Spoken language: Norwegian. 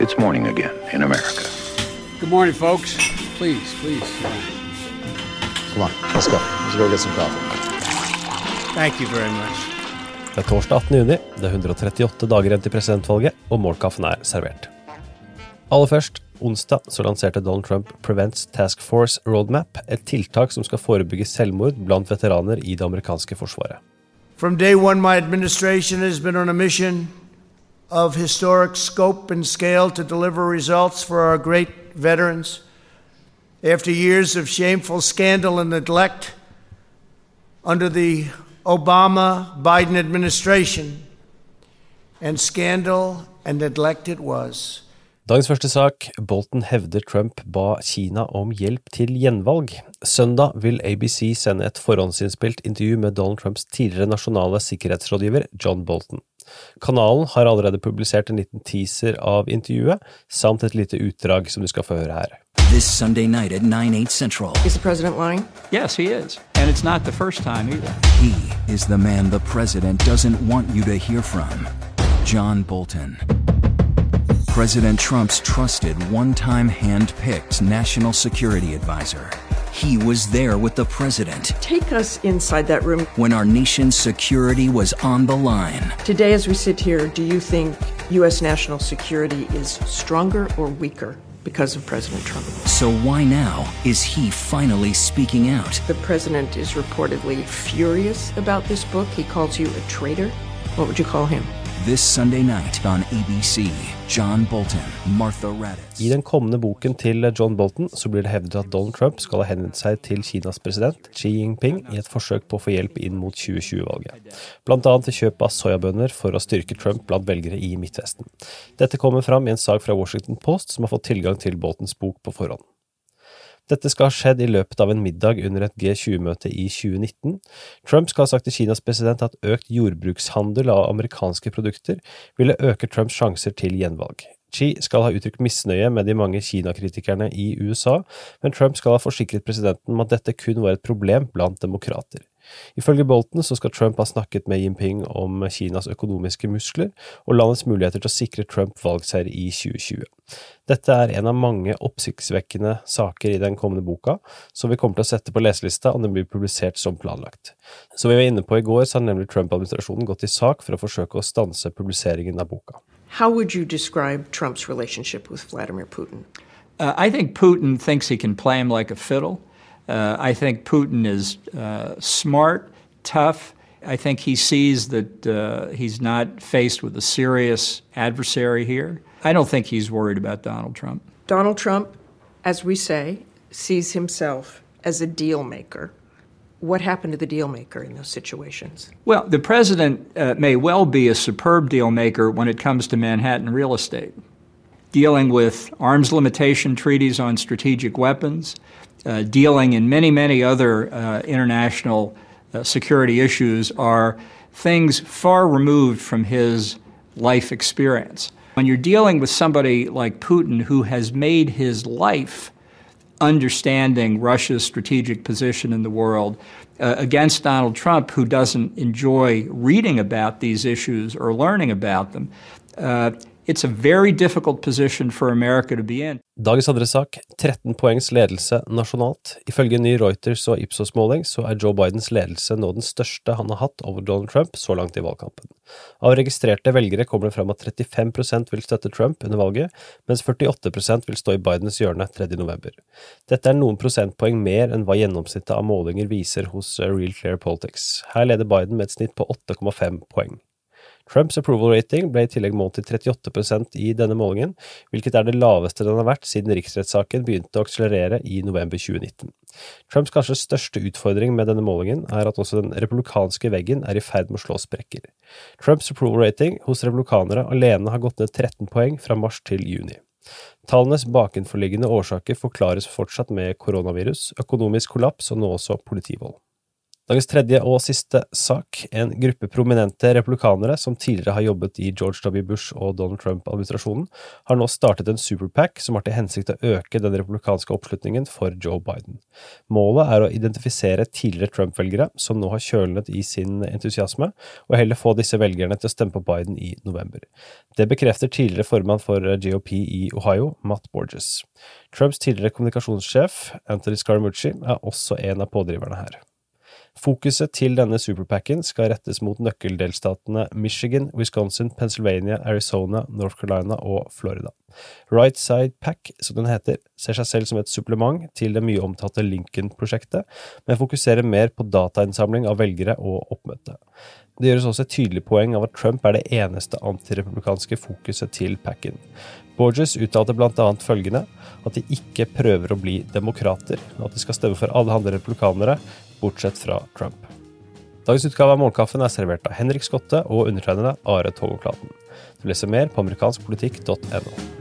It's morning again in America. Good morning, folks. Please, please. Come on, let's go. Let's go get some coffee. Thank you very much. Det er torsdag 18. juni, det er 138 dager igjen til presidentvalget, og målkaffen er servert. Aller først, onsdag så lanserte Donald Trump Prevents Task Force Roadmap, et tiltak som skal forebygge selvmord blant veteraner i det amerikanske forsvaret. From day one, my administration has been on a mission of historic scope and scale to deliver results for our great veterans. After years of shameful scandal and neglect under the Obama Biden administration, and scandal and neglect it was. Dagens første sak. Bolton hevder Trump ba Kina om hjelp til gjenvalg. Søndag vil ABC sende et forhåndsinnspilt intervju med Donald Trumps tidligere nasjonale sikkerhetsrådgiver John Bolton. Kanalen har allerede publisert en liten teaser av intervjuet, samt et lite utdrag som du skal få høre her. This Sunday night at 9, 8 central. Is the president lying? Yes, he is. And it's not the first time either. He is the man the president doesn't want you to hear from. John Bolton. President Trump's trusted, one time hand picked national security advisor. He was there with the president Take us inside that room. when our nation's security was on the line. Today, as we sit here, do you think U.S. national security is stronger or weaker because of President Trump? So why now is he finally speaking out? The president is reportedly furious about this book. He calls you a traitor. What would you call him? This Sunday night on ABC, John Bolton, Martha Raddatz. I den kommende boken til John Bolton så blir det hevdet at Donald Trump skal ha henvendt seg til Kinas president Xi Jinping i et forsøk på å få hjelp inn mot 2020-valget, blant annet til kjøp av soyabønner for å styrke Trump blant velgere i Midtvesten. Dette kommer fram i en sak fra Washington Post som har fått tilgang til Boltons bok på forhånd. Dette skal ha skjedd i løpet av en middag under et G20-møte i 2019. Trump skal ha sagt til Kinas president at økt jordbrukshandel av amerikanske produkter ville øke Trumps sjanser til gjenvalg. Xi skal ha uttrykt misnøye med de mange Kina-kritikerne i USA, men Trump skal ha forsikret presidenten om at dette kun var et problem blant demokrater. Ifølge Bolton så skal Trump ha snakket med Jinping om Kinas økonomiske muskler og landets muligheter til å sikre Trump valgseier i 2020. Dette er en av mange oppsiktsvekkende saker i den kommende boka, som vi kommer til å sette på leselista om den blir publisert som planlagt. Som vi var inne på i går, så har nemlig Trump-administrasjonen gått i sak for å forsøke å stanse publiseringen av boka. How would you describe Trump's relationship with Vladimir Putin? Uh, I think Putin thinks he can play him like a fiddle. Uh, I think Putin is uh, smart, tough. I think he sees that uh, he's not faced with a serious adversary here. I don't think he's worried about Donald Trump. Donald Trump, as we say, sees himself as a deal maker. What happened to the deal maker in those situations? Well, the president uh, may well be a superb deal maker when it comes to Manhattan real estate, dealing with arms limitation treaties on strategic weapons, uh, dealing in many, many other uh, international uh, security issues are things far removed from his life experience. When you're dealing with somebody like Putin who has made his life understanding Russia's strategic position in the world uh, against Donald Trump, who doesn't enjoy reading about these issues or learning about them, uh, it's a very difficult position for America to be in. Dagens andre sak, 13 poengs ledelse nasjonalt. Ifølge ny Reuters og Ipsos-måling så er Joe Bidens ledelse nå den største han har hatt over Donald Trump så langt i valgkampen. Av registrerte velgere kommer det frem at 35% vil støtte Trump under valget, mens 48 vil stå i Bidens hjørne 3. november. Dette er noen prosentpoeng mer enn hva gjennomsnittet av målinger viser hos Real Clear Politics. Her leder Biden med et snitt på 8,5 poeng. Trumps approval rating ble i tillegg målt til 38% i denne målingen, hvilket er det laveste den har vært siden riksrettssaken begynte å akselerere i november 2019. Trumps kanskje største utfordring med denne målingen er at også den republikanske veggen er i ferd med å slå sprekker. Trumps approval rating hos republikanere alene har gått ned 13 poeng fra mars til juni. Tallenes bakenforliggende årsaker forklares fortsatt med koronavirus, økonomisk kollaps og nå også politivold. Dagens tredje og siste sak. En gruppe prominente republikanere som tidligere har jobbet i George W. Bush og Donald Trump-administrasjonen, har nå startet en superpack som har til hensikt å øke den republikanske oppslutningen for Joe Biden. Målet er å identifisere tidligere Trump-velgere som nå har kjølnet i sin entusiasme, og heller få disse velgerne til å stemme på Biden i november. Det bekrefter tidligere formann for GOP i Ohio, Matt Borges. Trumps tidligere kommunikasjonssjef, Anthony Scaramucci, er også en av pådriverne her. Fokuset til denne superpacken skal rettes mot nøkkeldelstatene Michigan, Wisconsin, Pennsylvania, Arizona, North Carolina og Florida. Right Side Pack, som den heter, ser seg selv som et supplement til det mye omtalte Lincoln-prosjektet, men fokuserer mer på datainnsamling av velgere og oppmøte. Det gjøres også et tydelig poeng av at Trump er det eneste antirepublikanske fokuset til packen. Borges uttalte bl.a. følgende at de ikke prøver å bli demokrater, og at de skal stemme for alle andre republikanere, bortsett fra Trump. Dagens utgave av Målkaffen er servert av Henrik Skotte og undertegnede Are Toggenklaten. Du leser mer på amerikanskpolitikk.no.